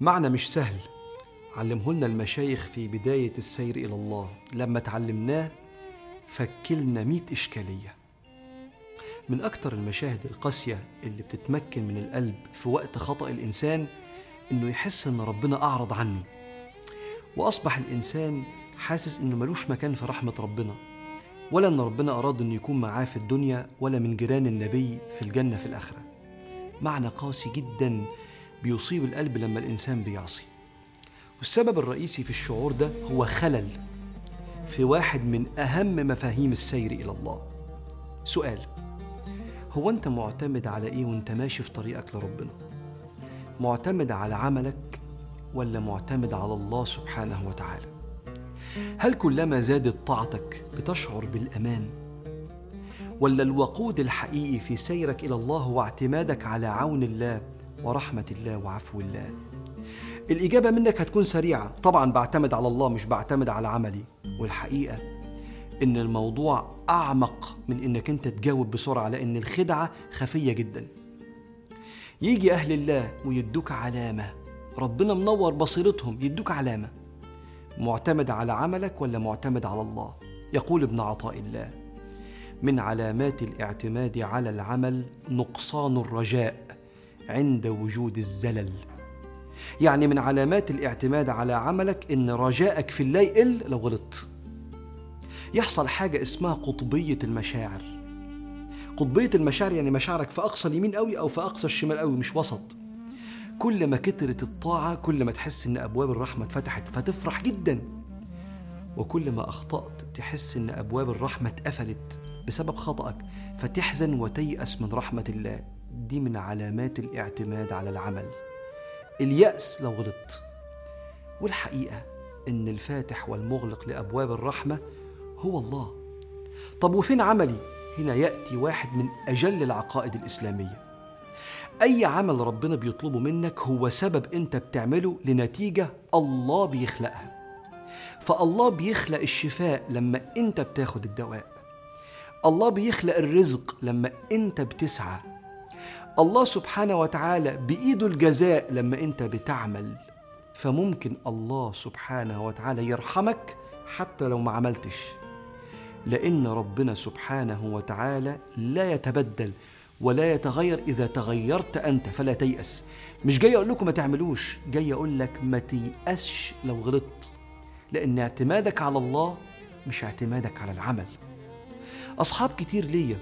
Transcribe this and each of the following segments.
معنى مش سهل. علمه لنا المشايخ في بداية السير إلى الله. لما تعلمناه فكلنا مئة إشكالية. من أكتر المشاهد القاسية اللي بتتمكن من القلب في وقت خطأ الإنسان إنه يحس إن ربنا أعرض عنه. وأصبح الإنسان حاسس إنه ملوش مكان في رحمة ربنا. ولا إن ربنا أراد إنه يكون معاه في الدنيا ولا من جيران النبي في الجنة في الآخرة. معنى قاسي جدا بيصيب القلب لما الإنسان بيعصي والسبب الرئيسي في الشعور ده هو خلل في واحد من أهم مفاهيم السير إلى الله سؤال هو أنت معتمد على إيه وأنت ماشي في طريقك لربنا؟ معتمد على عملك ولا معتمد على الله سبحانه وتعالى؟ هل كلما زادت طاعتك بتشعر بالأمان؟ ولا الوقود الحقيقي في سيرك إلى الله هو اعتمادك على عون الله ورحمة الله وعفو الله؟ الإجابة منك هتكون سريعة. طبعا بعتمد على الله مش بعتمد على عملي. والحقيقة إن الموضوع أعمق من إنك أنت تجاوب بسرعة لأن الخدعة خفية جدا. يجي أهل الله ويدوك علامة. ربنا منور بصيرتهم يدوك علامة. معتمد على عملك ولا معتمد على الله؟ يقول ابن عطاء الله من علامات الاعتماد على العمل نقصان الرجاء. عند وجود الزلل. يعني من علامات الاعتماد على عملك إن رجائك في الله يقل لو غلطت يحصل حاجة اسمها قطبية المشاعر. قطبية المشاعر يعني مشاعرك في أقصى اليمين قوي أو في أقصى الشمال قوي مش وسط. كل ما كترت الطاعة كل ما تحس إن أبواب الرحمة اتفتحت فتفرح جدا. وكل ما أخطأت تحس إن أبواب الرحمة اتقفلت بسبب خطأك فتحزن وتيأس من رحمة الله. دي من علامات الاعتماد على العمل. اليأس لو غلطت. والحقيقة إن الفاتح والمغلق لأبواب الرحمة هو الله. طب وفين عملي؟ هنا يأتي واحد من أجل العقائد الإسلامية. أي عمل ربنا بيطلبه منك هو سبب أنت بتعمله لنتيجة الله بيخلقها. فالله بيخلق الشفاء لما أنت بتاخد الدواء. الله بيخلق الرزق لما أنت بتسعى. الله سبحانه وتعالى بإيده الجزاء لما أنت بتعمل. فممكن الله سبحانه وتعالى يرحمك حتى لو ما عملتش. لأن ربنا سبحانه وتعالى لا يتبدل ولا يتغير إذا تغيرت أنت فلا تيأس. مش جاي أقول لكم ما تعملوش جاي أقول لك ما تيأسش لو غلطت. لأن اعتمادك على الله مش اعتمادك على العمل. أصحاب كتير ليا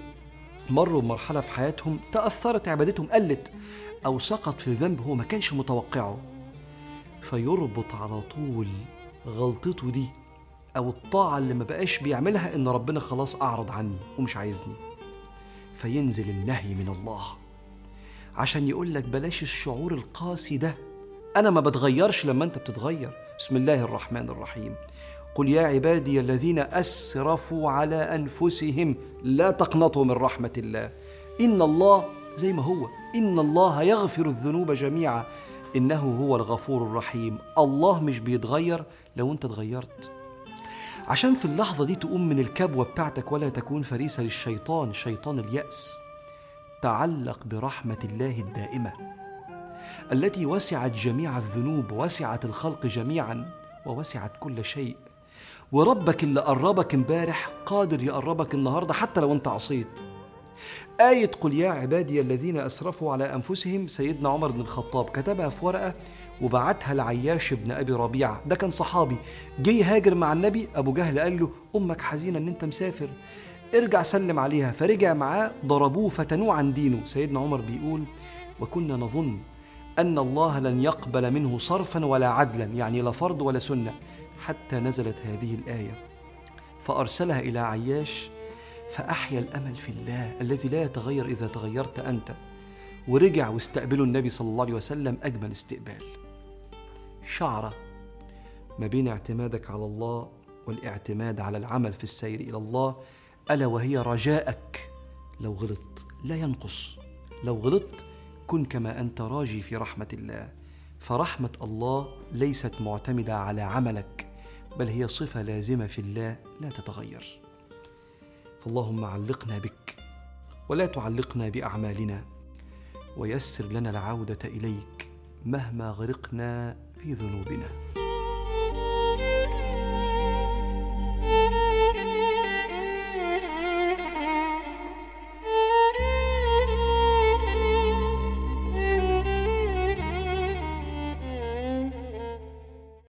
مروا بمرحلة في حياتهم تأثرت عبادتهم قلت أو سقط في ذنب هو ما كانش متوقعه. فيربط على طول غلطته دي أو الطاعة اللي ما بقاش بيعملها إن ربنا خلاص أعرض عني ومش عايزني. فينزل النهي من الله. عشان يقول لك بلاش الشعور القاسي ده. أنا ما بتغيرش لما أنت بتتغير. بسم الله الرحمن الرحيم. قل يا عبادي الذين أسرفوا على أنفسهم لا تقنطوا من رحمة الله. إن الله زي ما هو. إن الله يغفر الذنوب جميعا. إنه هو الغفور الرحيم. الله مش بيتغير لو أنت اتغيرت. عشان في اللحظة دي تقوم من الكبوة بتاعتك ولا تكون فريسة للشيطان شيطان اليأس تعلق برحمة الله الدائمة التي وسعت جميع الذنوب وسعت الخلق جميعا ووسعت كل شيء. وربك اللي قربك امبارح قادر يقربك النهارده حتى لو انت عصيت. آية قل يا عبادي الذين أسرفوا على أنفسهم سيدنا عمر بن الخطاب كتبها في ورقة وبعتها لعياش بن أبي ربيعة. ده كان صحابي. جه يهاجر مع النبي أبو جهل قال له أمك حزينة إن أنت مسافر. ارجع سلم عليها. فرجع معاه ضربوه فتنوه عن دينه. سيدنا عمر بيقول وكنا نظن أن الله لن يقبل منه صرفا ولا عدلا. يعني لا فرض ولا سنة. حتى نزلت هذه الآية. فأرسلها إلى عياش فأحيا الأمل في الله الذي لا يتغير إذا تغيرت أنت. ورجع واستقبله النبي صلى الله عليه وسلم أجمل استقبال. شعرة ما بين اعتمادك على الله والاعتماد على العمل في السير إلى الله ألا وهي رجاءك. لو غلطت لا ينقص. لو غلطت كن كما أنت راجي في رحمة الله. فرحمة الله ليست معتمدة على عملك. بل هي صفة لازمة في الله لا تتغير. فاللهم علقنا بك ولا تعلقنا بأعمالنا ويسر لنا العودة إليك مهما غرقنا في ذنوبنا.